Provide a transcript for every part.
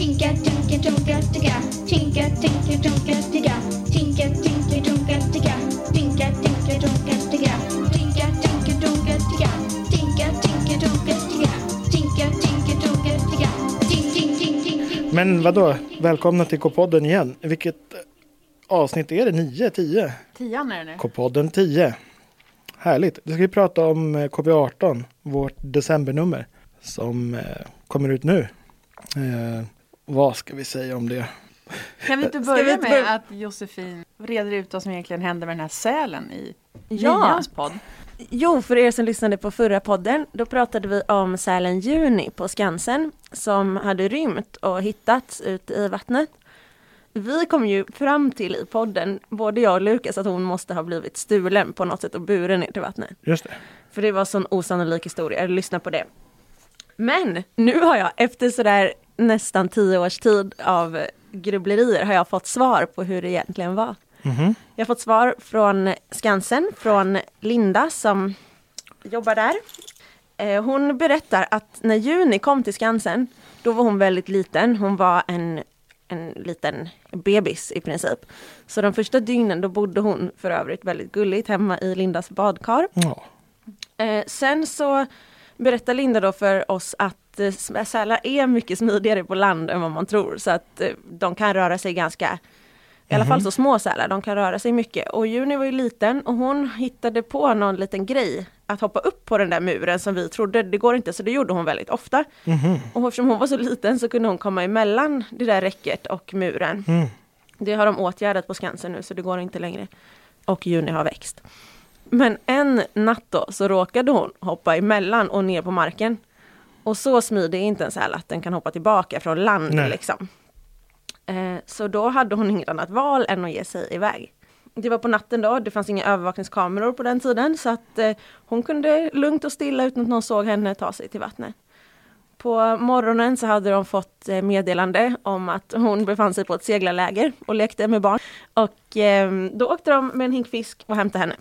Tinka, tinka, tunka, ticka. Tinka, tinka, tunka, ticka. Tinka, tinka, tunka, ticka. Tinka, tinka, tunka, ticka. Tinka, tinka, tunka, ticka. Tinka, tinka, tunka, ticka. Tinka, tinka, tunka, ticka. Ting, ting, ting, ting, ting. Men vadå? Välkomna till K-podden igen. Vilket avsnitt är det? 9, 10? Tian är det nu. K-podden 10. Härligt. Nu ska vi prata om eh, KB18, vårt decembernummer som eh, kommer ut nu. Vad ska vi säga om det? Kan vi inte Ska vi börja inte med börja- att Josefin reder ut vad som egentligen hände med den här sälen i Ja. Nians podd? Jo, för er som lyssnade på förra podden, då pratade vi om sälen Juni på Skansen som hade rymt och hittats ute i vattnet. Vi kom ju fram till i podden, både jag och Lukas, att hon måste ha blivit stulen på något sätt och buren ner till vattnet. Just det. För det var sån osannolik historia, lyssna på det. Men nu har jag efter sådär nästan tio års tid av grubblerier har jag fått svar på hur det egentligen var. Mhm. Jag har fått svar från Skansen, från Linda som jobbar där. Eh, Hon berättar att när Juni kom till Skansen, då var hon väldigt liten. Hon var en, en liten bebis i princip. Så de första dygnen då bodde hon för övrigt väldigt gulligt hemma i Lindas badkar. Eh, sen så berättar Linda då för oss att eh, sälar är mycket smidigare på land än vad man tror. Så att eh, de kan röra sig ganska, i alla fall så små sälar, de kan röra sig mycket. Och Juni var ju liten och hon hittade på någon liten grej att hoppa upp på den där muren som vi trodde, det går inte, så det gjorde hon väldigt ofta. Och eftersom hon var så liten så kunde hon komma emellan det där räcket och muren. Mm. Det har de åtgärdat på Skansen nu så det går inte längre. Och Juni har växt. Men en natt då så råkade hon hoppa emellan och ner på marken. Och så smidig är inte en säl att den kan hoppa tillbaka från land Nej. liksom. Eh, så då hade hon inget annat val än att ge sig iväg. Det var på natten då, det fanns inga övervakningskameror på den tiden så att eh, hon kunde lugnt och stilla utan att någon såg henne ta sig till vattnet. På morgonen så hade de fått eh, meddelande om att hon befann sig på ett seglarläger och lekte med barn. Och eh, då åkte de med en hink fisk och hämtade henne.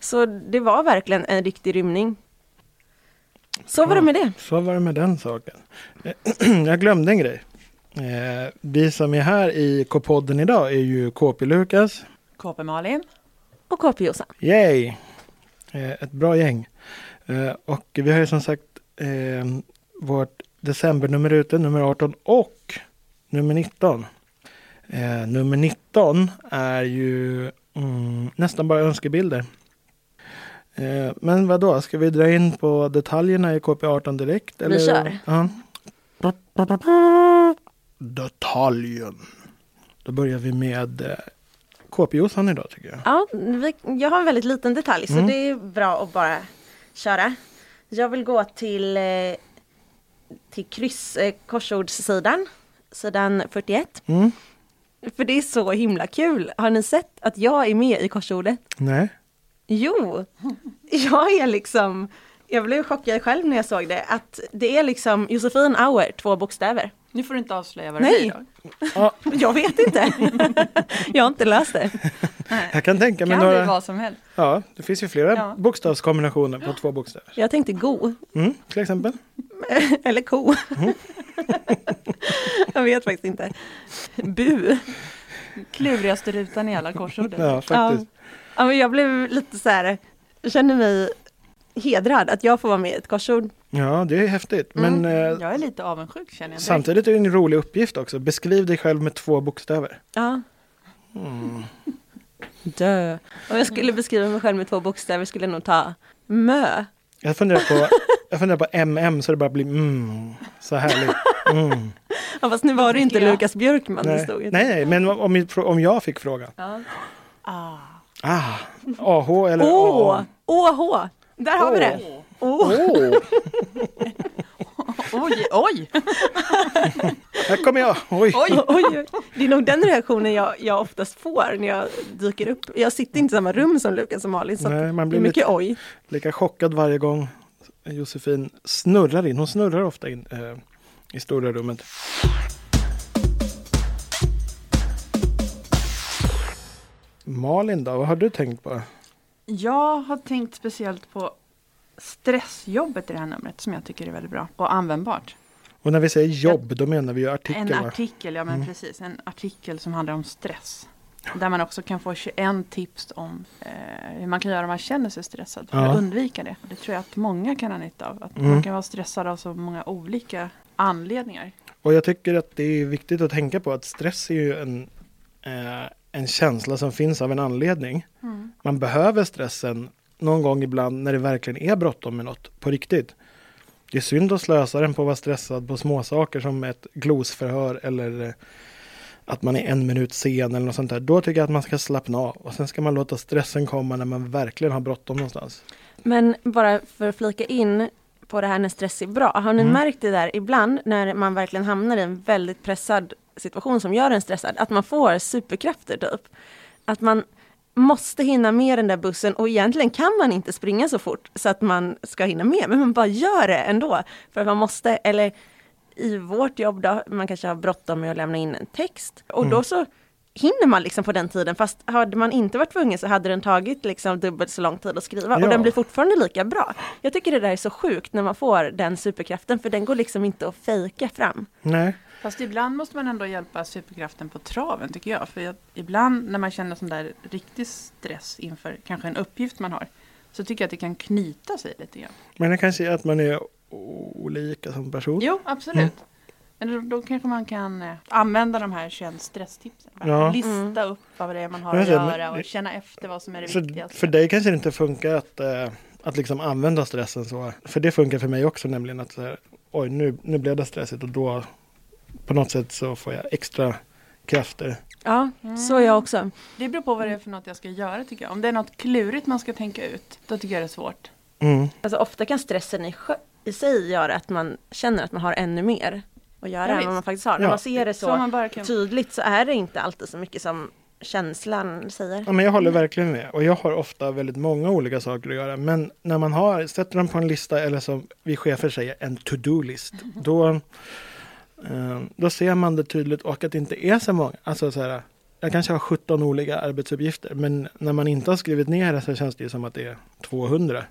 Så det var verkligen en riktig rymning. Så var det med det. Så var det med den saken. Eh, Jag glömde en grej. Eh, vi som är här i K-podden idag är ju KP Lukas. KP Malin. Och KP Jossan. Yay! Eh, ett bra gäng. Och vi har ju som sagt vårt decembernummer ute, nummer 18 och nummer 19. Eh, nummer 19 är ju mm, nästan bara önskebilder. Eh, men vad då? ska vi dra in på detaljerna i KP18 direkt? Vi kör. Ja. Detaljen. Då börjar vi med eh, KP-Jossan idag tycker jag. Ja, vi, jag har en väldigt liten detalj så Mm. det är bra att bara köra. Jag vill gå till, eh, till kryss, korsordssidan, sidan 41. Mm. För det är så himla kul. Har ni sett att jag är med i korsordet? Nej. Jo, jag är liksom, jag blev chockad själv när jag såg det, att det är liksom Josefin Auer, två bokstäver. Nu får du inte avslöja vad det Nej. blir då. Ja, Jag vet inte. jag har inte läst det. jag kan tänka mig Kan några. vad som helst. Ja, det finns ju flera Ja. bokstavskombinationer på två bokstäver. Jag tänkte go, Mm, till exempel. eller ko. jag vet faktiskt inte. Bu. Klurigaste rutan i alla korsord. Ja, faktiskt. Ja, men jag blev lite så här, jag känner mig hedrad att jag får vara med i ett korsord. Ja, det är häftigt. Men eh, Jag är lite avundsjuk känner jag. samtidigt är det en rolig uppgift också. Beskriv dig själv med två bokstäver. Ja. Mm. Dö. Om jag skulle beskriva mig själv med två bokstäver skulle jag nog ta mö. Jag funderar på, jag funderar på MM så det bara blir mm, så härligt. Mm. Ja, fast nu var det inte Ja. Lukas Björkman det Nej. stod. nej, nej, men om, om jag fick frågan. Ja. Ah. Ah, AH eller Åh, A? åh, där har vi det. Åh. Åh, Oj, oj! här kommer jag. Oj. Oj! Oj. Det är nog den reaktionen jag, jag oftast får när jag dyker upp. Jag sitter inte i samma rum som Lukas och Malin så Nej, man det blir är mycket lite oj. lika chockad varje gång Josefin snurrar in. Hon snurrar ofta in eh, i stora rummet. Malin då, vad har du tänkt på? Jag har tänkt speciellt på stressjobbet i det här numret som jag tycker är väldigt bra och användbart. Och när vi säger jobb, då menar vi ju artikel. En va? artikel, ja men Mm. precis. En artikel som handlar om stress. Där man också kan få 21 tips om eh, hur man kan göra om man känner sig stressad. För Ja. att undvika det. Det tror jag att många kan ha nytta av. Att Mm. man kan vara stressad av så många olika anledningar. Och jag tycker att det är viktigt att tänka på att stress är ju en, eh, en känsla som finns av en anledning. Man behöver stressen någon gång ibland när det verkligen är bråttom med något på riktigt. Det är synd att slösa den på att vara stressad på småsaker som ett glosförhör eller eh, att man är en minut sen eller något sånt där. Då tycker jag att man ska slappna av och sen ska man låta stressen komma när man verkligen har bråttom någonstans. Men bara för att flika in på det här när stress är bra. Har ni Mm. märkt det där ibland när man verkligen hamnar i en väldigt pressad situation som gör en stressad, att man får superkrafter typ. Att man måste hinna med den där bussen och egentligen kan man inte springa så fort så att man ska hinna med, men man bara gör det ändå. För att man måste, eller i vårt jobb då, man kanske har bråttom med att lämna in en text och Mm. då så hinner man liksom på den tiden, fast hade man inte varit tvungen så hade den tagit liksom dubbelt så lång tid att skriva och Ja. den blir fortfarande lika bra. Jag tycker det där är så sjukt när man får den superkraften, för den går liksom inte att fejka fram. Nej, Fast ibland måste man ändå hjälpa superkraften på traven tycker jag. För jag, ibland när man känner sån där riktig stress inför kanske en uppgift man har. Så tycker jag att det kan knyta sig lite grann. men det kanske är att man är olika som person. Jo, absolut. Mm. Men då, då kanske man kan eh, använda de här 21 stresstipsen. Bara Ja. Lista Mm. upp vad det är man har att göra och känna efter vad som är det För, viktigaste. för dig kanske det inte funkar att, eh, att liksom använda stressen så. För det funkar för mig också nämligen att så här, oj nu, nu blev det stressigt och då på något sätt så får jag extra krafter. Ja, Mm. så är jag också. Det beror på vad det är för något jag ska göra tycker jag. Om det är något klurigt man ska tänka ut, då tycker jag det är svårt. Mm. Alltså ofta kan stressen i, sjö- i sig göra att man känner att man har ännu mer att göra Ja, än vad man faktiskt har. När Ja. man ser det Så, så, man bara kan... tydligt så är det inte alltid så mycket som känslan säger. Ja, men jag håller verkligen med. Och jag har ofta väldigt många olika saker att göra. Men när man har, sätter dem på en lista eller som vi chefer säger, en to-do-list. Då, eh, då ser man det tydligt och att det inte är så många. Alltså så här, jag kanske har 17 olika arbetsuppgifter. Men när man inte har skrivit ner det så känns det ju som att det är 200.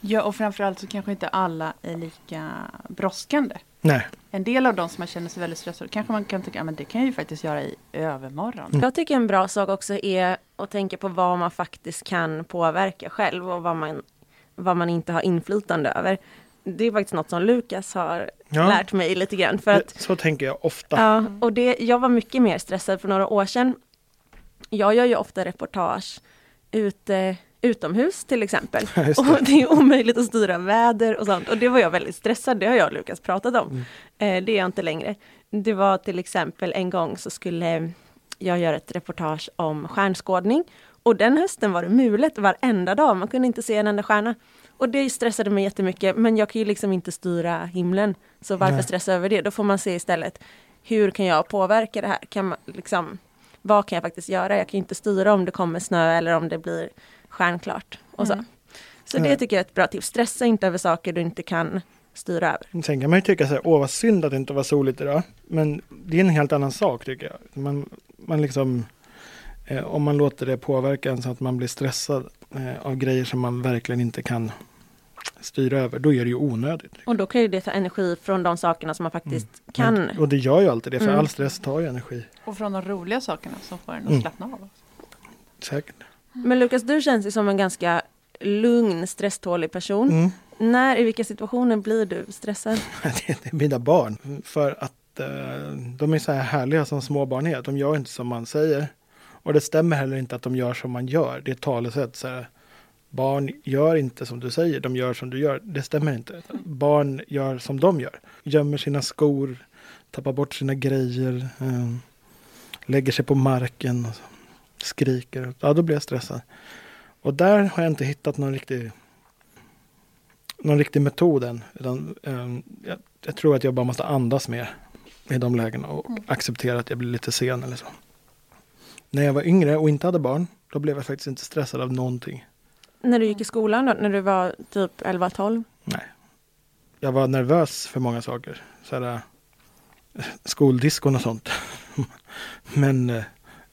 Ja, och framförallt så kanske inte alla är lika brådskande. Nej, En del av de som man känner sig väldigt stressade, kanske man kan tycka, ja men det kan jag ju faktiskt göra i övermorgon. Mm. Jag tycker en bra sak också är att tänka på vad man faktiskt kan påverka själv och vad man, vad man inte har inflytande över. Det är faktiskt något som Lukas har Ja. lärt mig lite grann. För att, så tänker jag ofta. ja, och det, jag var mycket mer stressad för några år sedan. Jag gör ju ofta reportage ute, utomhus till exempel. Just Och det. det är omöjligt att styra väder och sånt. Och det var jag väldigt stressad, det har jag och Lukas pratat om. Mm. Eh, det är jag inte längre. Det var till exempel en gång så skulle jag göra ett reportage om stjärnskådning. Och den hösten var det mulet varenda dag, man kunde inte se en enda stjärna. Och det stressade mig jättemycket, men jag kan ju liksom inte styra himlen. Så varför Nej. stressa över det? Då får man se istället, hur kan jag påverka det här? Kan man, liksom, vad kan jag faktiskt göra? Jag kan ju inte styra om det kommer snö eller om det blir stjärnklart. Och så Mm. så det Nej. tycker jag är ett bra tips. Stressa inte över saker du inte kan styra över. Sen kan man ju tycka så här, åh vad synd att det inte var soligt idag. Men det är en helt annan sak tycker jag. Man, man liksom, eh, om man låter det påverka en så att man blir stressad eh, av grejer som man verkligen inte kan styra över, då är det ju onödigt. Och då kan ju det ta energi från de sakerna som man faktiskt kan. Men, och det gör ju alltid det, för Mm. all stress tar ju energi. Och från de roliga sakerna som får en att Mm. slappna av. Säkert. Men Lukas, du känns ju som en ganska lugn, stresstålig person. Mm. När, i vilka situationer blir du stressad? det är mina barn. För att eh, de är så här härliga som små barn är. De gör inte som man säger. Och det stämmer heller inte att de gör som man gör. Det är ett talesätt. Så här, barn gör inte som du säger, de gör som du gör. Det stämmer inte. Barn gör som de gör. Gömmer sina skor, tappar bort sina grejer, eh, lägger sig på marken, skriker. Ja, då blir jag stressad. Och där har jag inte hittat någon riktig någon riktig metod än. Utan, ehm, jag, jag tror att jag bara måste andas mer i de lägena och Mm. acceptera att jag blir lite sen eller så. När jag var yngre och inte hade barn, då blev jag faktiskt inte stressad av någonting. När du gick i skolan då, när du var typ 11-12? Nej. Jag var nervös för många saker. Så här, eh, skoldiskon och sånt. Men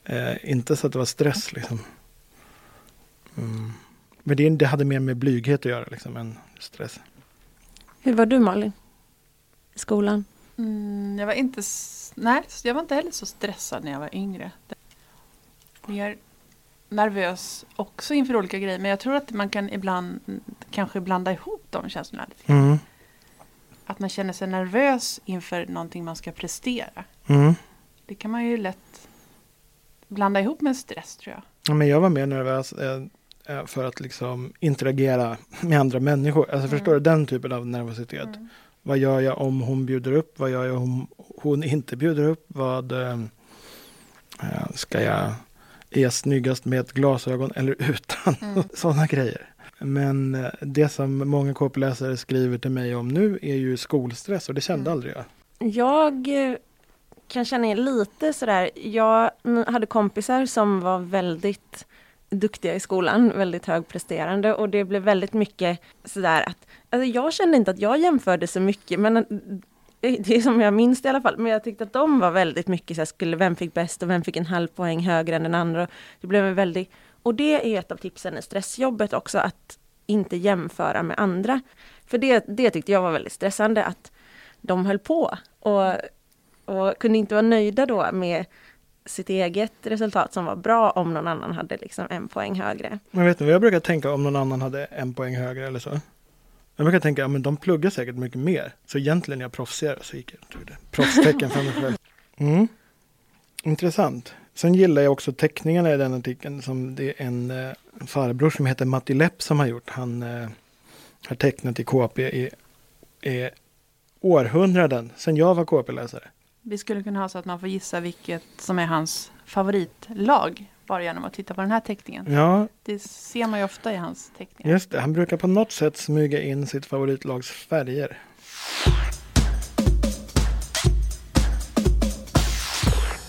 eh, inte så att det var stress liksom. Mm. Men det, det hade mer med blyghet att göra liksom, än stress. Hur var du Malin? I skolan? Mm, jag var inte, nej, jag var inte heller så stressad när jag var yngre. Mer nervös också inför olika grejer. Men jag tror att man kan ibland kanske blanda ihop de känslorna. lite. Mm. Att man känner sig nervös inför någonting man ska prestera. Mm. Det kan man ju lätt blanda ihop med stress tror jag. Ja, men jag var mer nervös eh, eh, för att liksom interagera med andra människor. Alltså Mm. förstår du den typen av nervositet? Vad gör jag om hon bjuder upp? Vad gör jag om hon inte bjuder upp? Vad eh, eh, ska jag är jag snyggast med ett glasögon eller utan? Mm. Sådana grejer. Men eh, det som många KP-läsare skriver till mig om nu är ju skolstress och det kände Mm. aldrig jag. Jag kan känna igen lite sådär, jag hade kompisar som var väldigt duktiga i skolan, väldigt högpresterande och det blev väldigt mycket sådär att, alltså jag kände inte att jag jämförde så mycket men eh, det är som jag minns det i alla fall, men jag tyckte att de var väldigt mycket så här, skulle, vem fick bäst och vem fick en halv poäng högre än den andra. Det blev en väldigt, och det är ett av tipsen i stressjobbet också, att inte jämföra med andra. För det, det tyckte jag var väldigt stressande, att de höll på och, och kunde inte vara nöjda då med sitt eget resultat som var bra om någon annan hade liksom en poäng högre. Men vet ni vad jag brukar tänka om någon annan hade en poäng högre eller så? Jag brukar tänka, ja men de pluggar säkert mycket mer. Så egentligen är jag proffsigare, så gick jag och tog det. Proffstecken för mig själv. Mm. Intressant. Sen gillar jag också teckningarna i den artikeln som det är en eh, farbror som heter Matti Lepp som har gjort. Han eh, har tecknat i KP i, i århundraden, sen jag var KP-läsare. Vi skulle kunna ha så att man får gissa vilket som är hans favoritlag. Bara genom att titta på den här teckningen. Ja, Det ser man ju ofta i hans teckningar. just det. Han brukar på något sätt smyga in sitt favoritlags färger.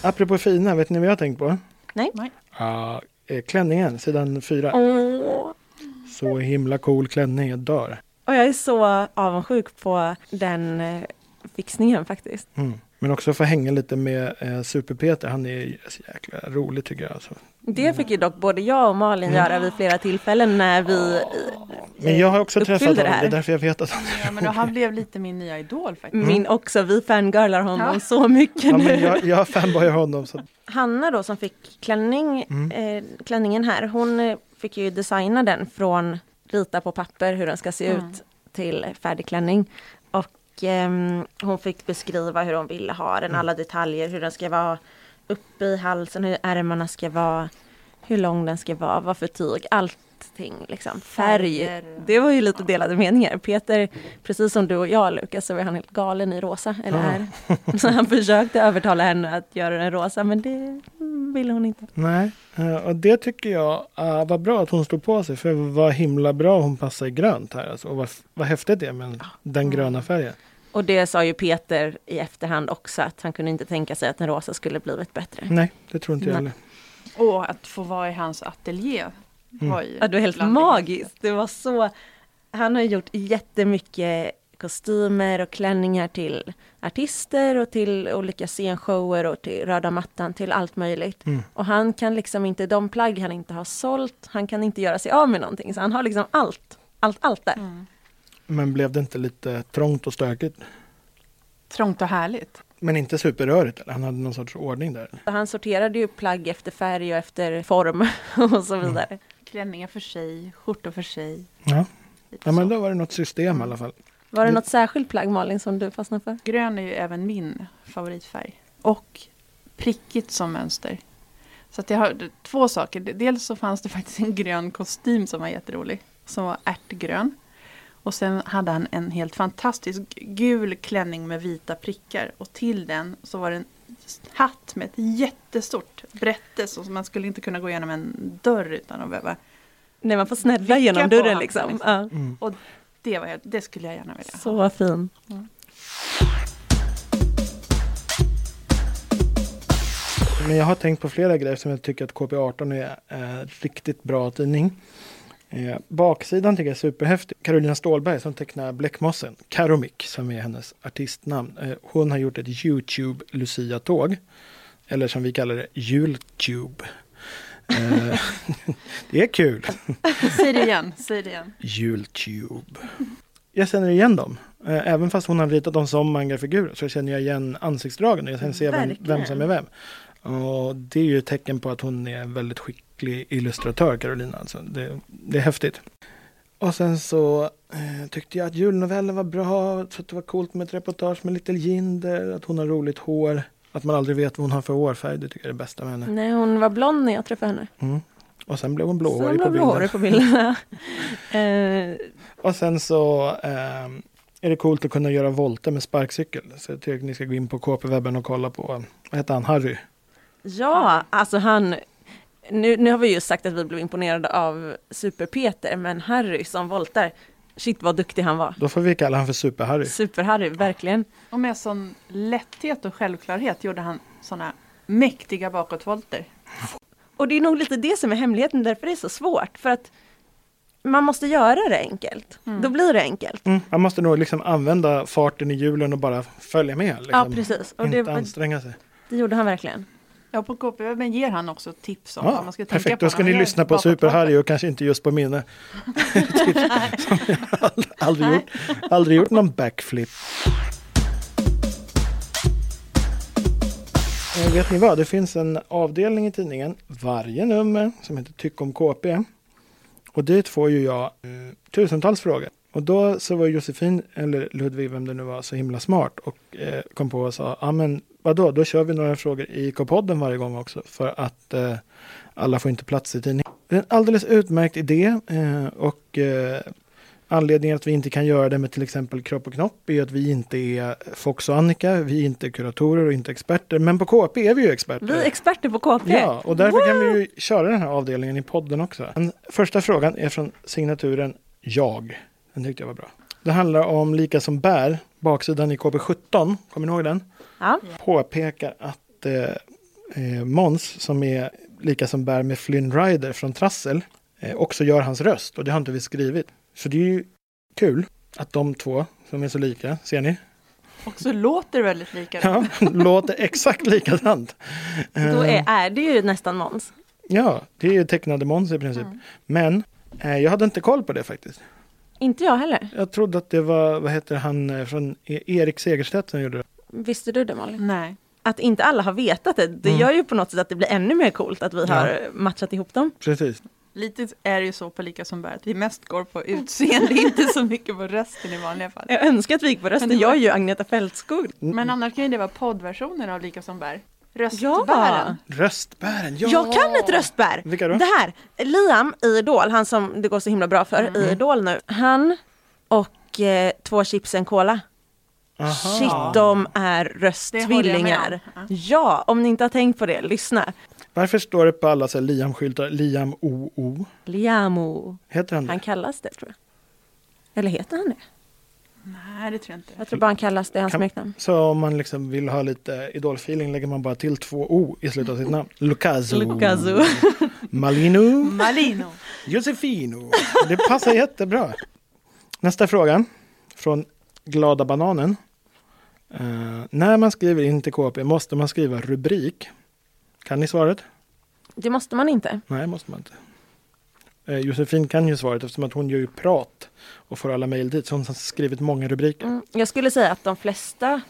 Apropå fina, vet ni vad jag har tänkt på? Nej? Nej. Ja, eh, klänningen, sidan fyra. Åh. Så himla cool klänning, jag dör. Och jag är så avundsjuk på den eh, fixningen faktiskt. Mm. Men också få hänga lite med eh, Super-Peter, han är så jäkla rolig tycker jag. Alltså. Det fick ju dock både jag och Malin Mm. göra vid flera tillfällen när vi Men jag har också träffat det honom, här. det är därför jag vet att han är Ja, men han blev lite min nya idol faktiskt. Min också, vi fangirlar honom Ja. så mycket Ja, nu. men jag, jag fanboyar honom. Så. Hanna då som fick klänning, Mm. eh, klänningen här, hon eh, fick ju designa den från rita på papper hur den ska se Mm. ut till färdig klänning. Ehm, hon fick beskriva hur hon ville ha den, alla detaljer, hur den ska vara uppe i halsen, hur ärmarna ska vara, hur lång den ska vara, vad för tyg, allting liksom. Färg. Färger. Det var ju lite delade meningar. Peter, precis som du och jag Lukas, så var han helt galen i rosa. Eller Ja. är. Så han försökte övertala henne att göra den rosa, men det ville hon inte. Nej, eh, och det tycker jag uh, var bra att hon stod på sig. För vad himla bra hon passar i grönt här. Alltså, och vad, vad häftigt det är med den gröna färgen. Och det sa ju Peter i efterhand också, att han kunde inte tänka sig att den rosa skulle blivit bättre. Nej, det tror inte jag heller. Och att få vara i hans ateljé. Mm. Var ju Ja, det var helt magiskt. Det var så... Han har gjort jättemycket kostymer och klänningar till artister och till olika scenshower och till röda mattan, till allt möjligt. Mm. Och han kan liksom inte, de plagg han inte har sålt, han kan inte göra sig av med någonting. Så han har liksom allt, allt, allt där. Mm. Men blev det inte lite trångt och stökigt? Trångt och härligt. Men inte superrörigt? Eller? Han hade någon sorts ordning där? Han sorterade ju plagg efter färg och efter form och så vidare. Klänningar för sig, skjortor för sig. Ja, ja men då var det något system i alla fall. Var det Det- något särskilt plagg Malin som du fastnade för? Grön är ju även min favoritfärg. Och prickigt som mönster. Så att jag har två saker. Dels så fanns det faktiskt en grön kostym som var jätterolig. Som var ärtgrön. Och sen hade han en helt fantastisk gul klänning med vita prickar. Och till den så var det en hatt med ett jättestort brätte. Så man skulle inte kunna gå igenom en dörr utan att behöva. Nej, man får snälla genom dörren liksom. liksom. Ja. Mm. Det, var, jag- det skulle jag gärna vilja ha. Så fin. Men jag har tänkt på flera grejer som jag tycker att KP18 är eh, riktigt bra tidning. Eh, baksidan tycker jag är superhäftig. Carolina Stålberg som tecknar Bläckmossen, Karomik som är hennes artistnamn. Eh, hon har gjort ett Youtube Lucia-tåg. Eller som vi kallar det, Jultube. Eh, det är kul. Säg det igen, säg det igen. Jultube. jag känner igen dem. Eh, Även fast hon har ritat dem som mangafigurer så känner jag igen ansiktsdragen och jag kan se vem, vem som är vem. Och det är ju ett tecken på att hon är en väldigt skicklig illustratör, Carolina. Alltså. Det, det är häftigt. Och sen så eh, tyckte jag att julnovellen var bra, så att det var coolt med ett reportage med Little Jinder, att hon har roligt hår, att man aldrig vet vad hon har för hårfärg, det tycker jag är det bästa med henne. Nej, hon var blond när jag träffade henne. Mm. Och sen blev hon blåhårig på bilden. blåhårig på bilderna. eh, Och sen så ehm, är det coolt att kunna göra volter med sparkcykel. Så jag tycker att ni ska gå in på KP-webben och kolla på, vad heter han, Harry? Ja, alltså han... Nu, nu har vi ju sagt att vi blev imponerade av Super-Peter, men Harry som voltar, shit vad duktig han var. Då får vi kalla han för Super-Harry. Super-Harry, verkligen. Och med sån lätthet och självklarhet gjorde han såna mäktiga bakåtvolter. Och det är nog lite det som är hemligheten, därför det är så svårt. För att man måste göra det enkelt. Mm. Då blir det enkelt. Mm, man måste nog liksom använda farten i hjulen och bara följa med. Liksom. Ja, precis. Och Inte det, anstränga sig. det gjorde han verkligen. Ja, på KP-webben ger han också tips om vad Ja, man ska tänka perfekt, på. då ska ni lyssna på. Super-Harry och kanske inte just på minne. Tips som jag aldrig, aldrig, gjort, aldrig gjort någon backflip. Eh, Vet ni vad? Det finns en avdelning i tidningen varje nummer som heter Tyck om KP. Och dit får ju jag eh, tusentals frågor. Och då så var Josefin, eller Ludvig, vem det nu var, så himla smart och eh, kom på och sa, ja men vadå, då kör vi några frågor i K-podden varje gång också för att eh, alla får inte plats i tidningen. Det är en alldeles utmärkt idé eh, och eh, anledningen att vi inte kan göra det med till exempel Kropp och Knopp är att vi inte är Fox och Annika, vi är inte kuratorer och inte experter, men på KP är vi ju experter. Vi är experter på KP. Ja, och därför kan vi ju köra den här avdelningen i podden också. Den första frågan är från signaturen Jag. Den tyckte jag var bra. Det handlar om Lika som bär, baksidan i KB17, kommer ni ihåg den? Ja. Påpekar att eh, eh, Måns, som är Lika som bär med Flynn Rider från Trassel, eh, också gör hans röst och det har inte vi skrivit. Så det är ju kul att de två som är så lika, ser ni? Och så låter väldigt likadant. Ja, låter exakt likadant. Då Eh, är, är det ju nästan Måns. Ja, det är ju tecknade Måns i princip. Mm. Men eh, jag hade inte koll på det faktiskt. Inte jag heller. Jag trodde att det var, vad heter han, eh, från E- Erik Segerstedt som gjorde det. Visste du det Malin? Nej. Att inte alla har vetat det, det Mm. gör ju på något sätt att det blir ännu mer coolt att vi Ja. har matchat ihop dem. Precis. Lite är det ju så på Lika som bär att vi mest går på utseende, inte så mycket på rösten i vanliga fall. Jag önskar att vi gick på rösten, var- jag är ju Agneta Fältskog. Mm. Men annars kan ju det vara poddversionen av Lika som bär. Röstbären. Röstbären, ja! Jag kan ett röstbär! Vilka då? Det här, Liam i Idol, han som det går så himla bra för Mm. i Idol nu. Han och eh, två chips en cola. Aha. Shit, de är rösttvillingar. Ja. Ja, om ni inte har tänkt på det, lyssna. Varför står det på alla så här Liam-skyltar Liam OO? Liamo. Heter han det? Han kallas det tror jag. Eller heter han det? Nej, det tror jag inte. Jag tror bara han kallas det, hans Kan- smeknamn. Så om man liksom vill ha lite idolfeeling lägger man bara till två O i slutet av sitt namn. Lucaso. Lucaso. Malino. Malino. Josefino. Det passar jättebra. Nästa fråga från Glada Bananen. Eh, när man skriver in till KP måste man skriva rubrik. Kan ni svaret? Det måste man inte. Nej, måste man inte. Eh, Josefin kan ju svaret eftersom att hon gör ju prat och får alla mejl dit. Så hon har skrivit många rubriker. Mm, jag skulle säga att de flesta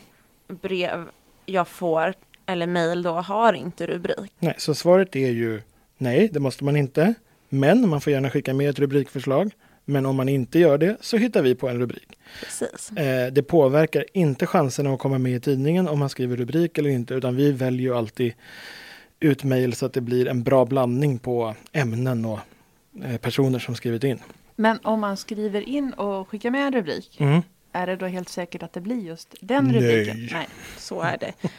brev jag får eller mejl då har inte rubrik. Nej, så svaret är ju nej, det måste man inte. Men man får gärna skicka med ett rubrikförslag. Men om man inte gör det så hittar vi på en rubrik. Precis. Eh, det påverkar inte chanserna att komma med i tidningen om man skriver rubrik eller inte, utan vi väljer ju alltid ut mejl så att det blir en bra blandning på ämnen och personer som skrivit in. Men om man skriver in och skickar med en rubrik, Mm. är det då helt säkert att det blir just den Nej. rubriken? Nej. Så är det.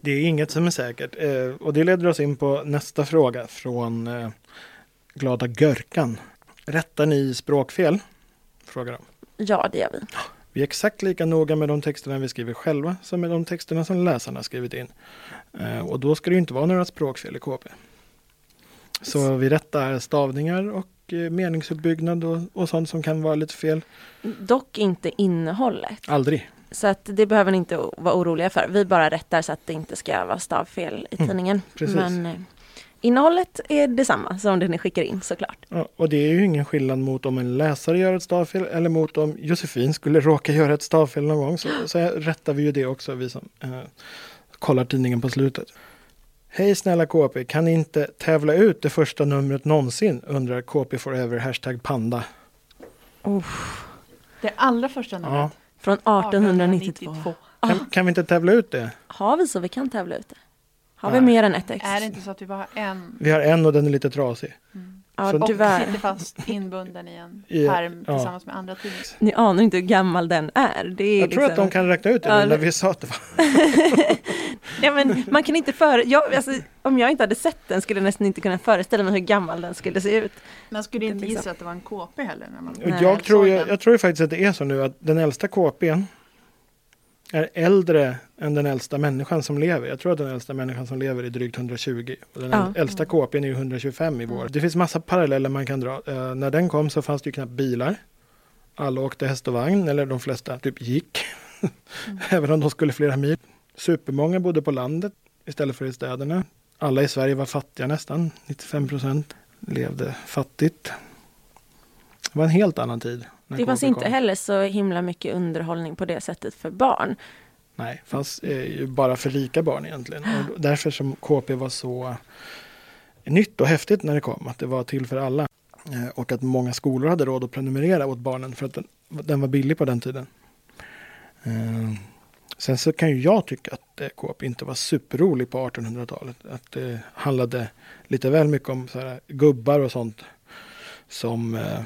Det är inget som är säkert. Eh, och det leder oss in på nästa fråga från eh, Glada Görkan. Rättar ni språkfel? Frågar de. Ja, det gör vi. Vi är exakt lika noga med de texterna vi skriver själva som med de texterna som läsarna har skrivit in. Eh, och då ska det ju inte vara några språkfel i KP. Så vi rättar stavningar och eh, meningsuppbyggnad och, och sånt som kan vara lite fel. Dock inte innehållet. Aldrig. Så att det behöver ni inte vara oroliga för. Vi bara rättar så att det inte ska vara stavfel i Mm, tidningen. precis. Men eh, innehållet är detsamma som det ni skickar in såklart. Ja, och det är ju ingen skillnad mot om en läsare gör ett stavfel eller mot om Josefin skulle råka göra ett stavfel någon gång. Så, så rättar vi ju det också, vi som eh, kollar tidningen på slutet. Hej snälla KP, kan ni inte tävla ut det första numret någonsin? undrar KP Forever, hashtag panda. Det allra första numret. Ja. Från 1892. 1892. Kan, kan vi inte tävla ut det? Har vi så vi kan tävla ut det? Har Nej. vi mer än ett ex? Är det inte så att vi bara har en? Vi har en och den är lite trasig. Ja, Så- Och tyvärr. sitter fast inbunden i en pärm ja. tillsammans med andra tidningar. Ni anar inte hur gammal den är. Det är Jag tror liksom... att de kan räkna ut det Ja, när vi sa att det var. ja, men man kan inte före... jag, alltså, om jag inte hade sett den skulle jag nästan inte kunna föreställa mig hur gammal den skulle se ut. Man skulle inte Liksom. gissa att det var en KP heller. När man jag, tror den. jag tror faktiskt att det är så nu att den äldsta KPn är äldre än den äldsta människan som lever. Jag tror att den äldsta människan som lever är drygt 120. Och den Ja. äldsta KPn är ju 125 i vår. Det finns massa paralleller man kan dra. Eh, när den kom så fanns det ju knappt bilar. Alla åkte häst och vagn, eller de flesta typ gick. Även om de skulle flera mil. Supermånga bodde på landet istället för i städerna. Alla i Sverige var fattiga nästan. 95 procent levde fattigt. Det var en helt annan tid. Det fanns inte heller så himla mycket underhållning på det sättet för barn. Nej, fanns eh, ju bara för rika barn egentligen. Och därför som KP var så nytt och häftigt när det kom, att det var till för alla. Eh, och att många skolor hade råd att prenumerera åt barnen för att den, den var billig på den tiden. Eh, sen så kan ju jag tycka att eh, KP inte var superrolig på 1800-talet. Att det handlade lite väl mycket om så här, gubbar och sånt som eh,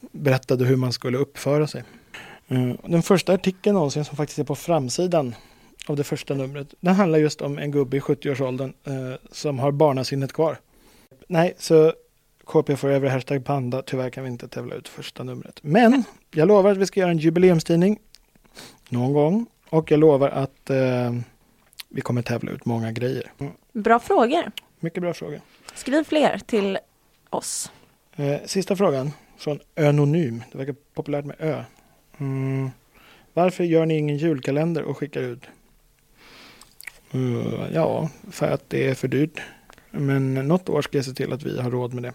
berättade hur man skulle uppföra sig. Eh, Den första artikeln någonsin som faktiskt är på framsidan av det första numret. Den handlar just om en gubbe i 70-årsåldern eh, som har barnasinnet kvar. Nej, så KP Forever, hashtag panda. Tyvärr kan vi inte tävla ut första numret. Men jag lovar att vi ska göra en jubileumstidning någon gång. Och jag lovar att eh, vi kommer tävla ut många grejer. Mm, Bra frågor. Mycket bra fråga. Skriv fler till oss. Eh, sista frågan från Önonym. Det verkar populärt med Ö. Mm. Varför gör ni ingen julkalender och skickar ut? Eh, ja, för att det är för dyrt. Men något år ska jag se till att vi har råd med det.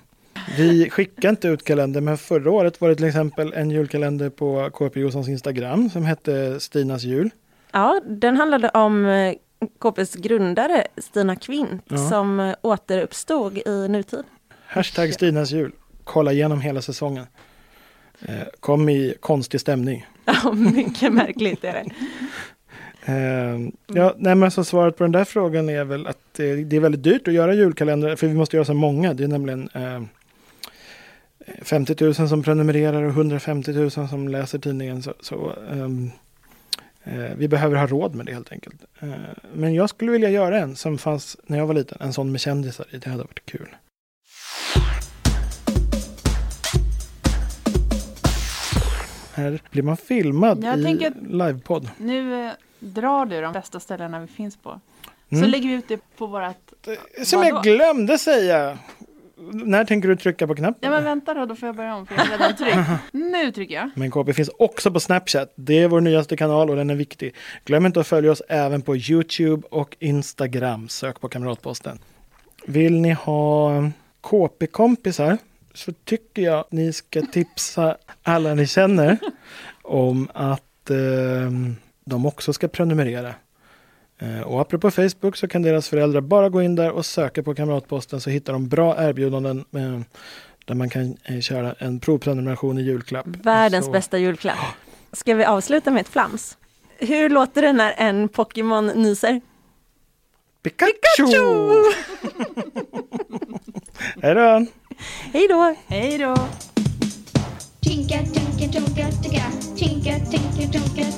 Vi skickar inte ut kalender, men förra året var det till exempel en julkalender på KP Johanssons Instagram som hette Stinas jul. Ja, den handlade om eh, KPs grundare Stina Kvint Ja. som eh, återuppstod i nutid. Hashtag Stinas jul. Kolla igenom hela säsongen. Eh, kom i konstig stämning. Ja, mycket märkligt är det. Eh, ja, nej, men så svaret på den där frågan är väl att eh, det är väldigt dyrt att göra julkalendrar för vi måste göra så många. Det är nämligen eh, 50 000 som prenumererar och 150 000 som läser tidningen. Så, så ehm, eh, vi behöver ha råd med det helt enkelt. Eh, men jag skulle vilja göra en som fanns när jag var liten. En sån med kändisar i. Det hade varit kul. Här blir man filmad Jag i livepodd. Nu eh, drar du de bästa ställena vi finns på. Så Mm. lägger vi ut det på vårat... Som Vadå? jag glömde säga. När tänker du trycka på knappen? Ja men vänta då, då får jag börja om för jag har redan tryckt. Nu trycker jag. Men KP finns också på Snapchat. Det är vår nyaste kanal och den är viktig. Glöm inte att följa oss även på Youtube och Instagram. Sök på Kamratposten. Vill ni ha KP-kompisar så tycker jag att ni ska tipsa alla ni känner om att eh, de också ska prenumerera. Eh, och apropå Facebook så kan deras föräldrar bara gå in där och söka på Kamratposten så hittar de bra erbjudanden eh, där man kan eh, köra en provprenumeration i julklapp. Världens Så- bästa julklapp. Ska vi avsluta med ett flams? Hur låter det när en Pokémon nyser? Pikachu! Hej då! Hej då! Hej då! Tinka, tinka, ticka. Tinka, tinka, tunka, ticka.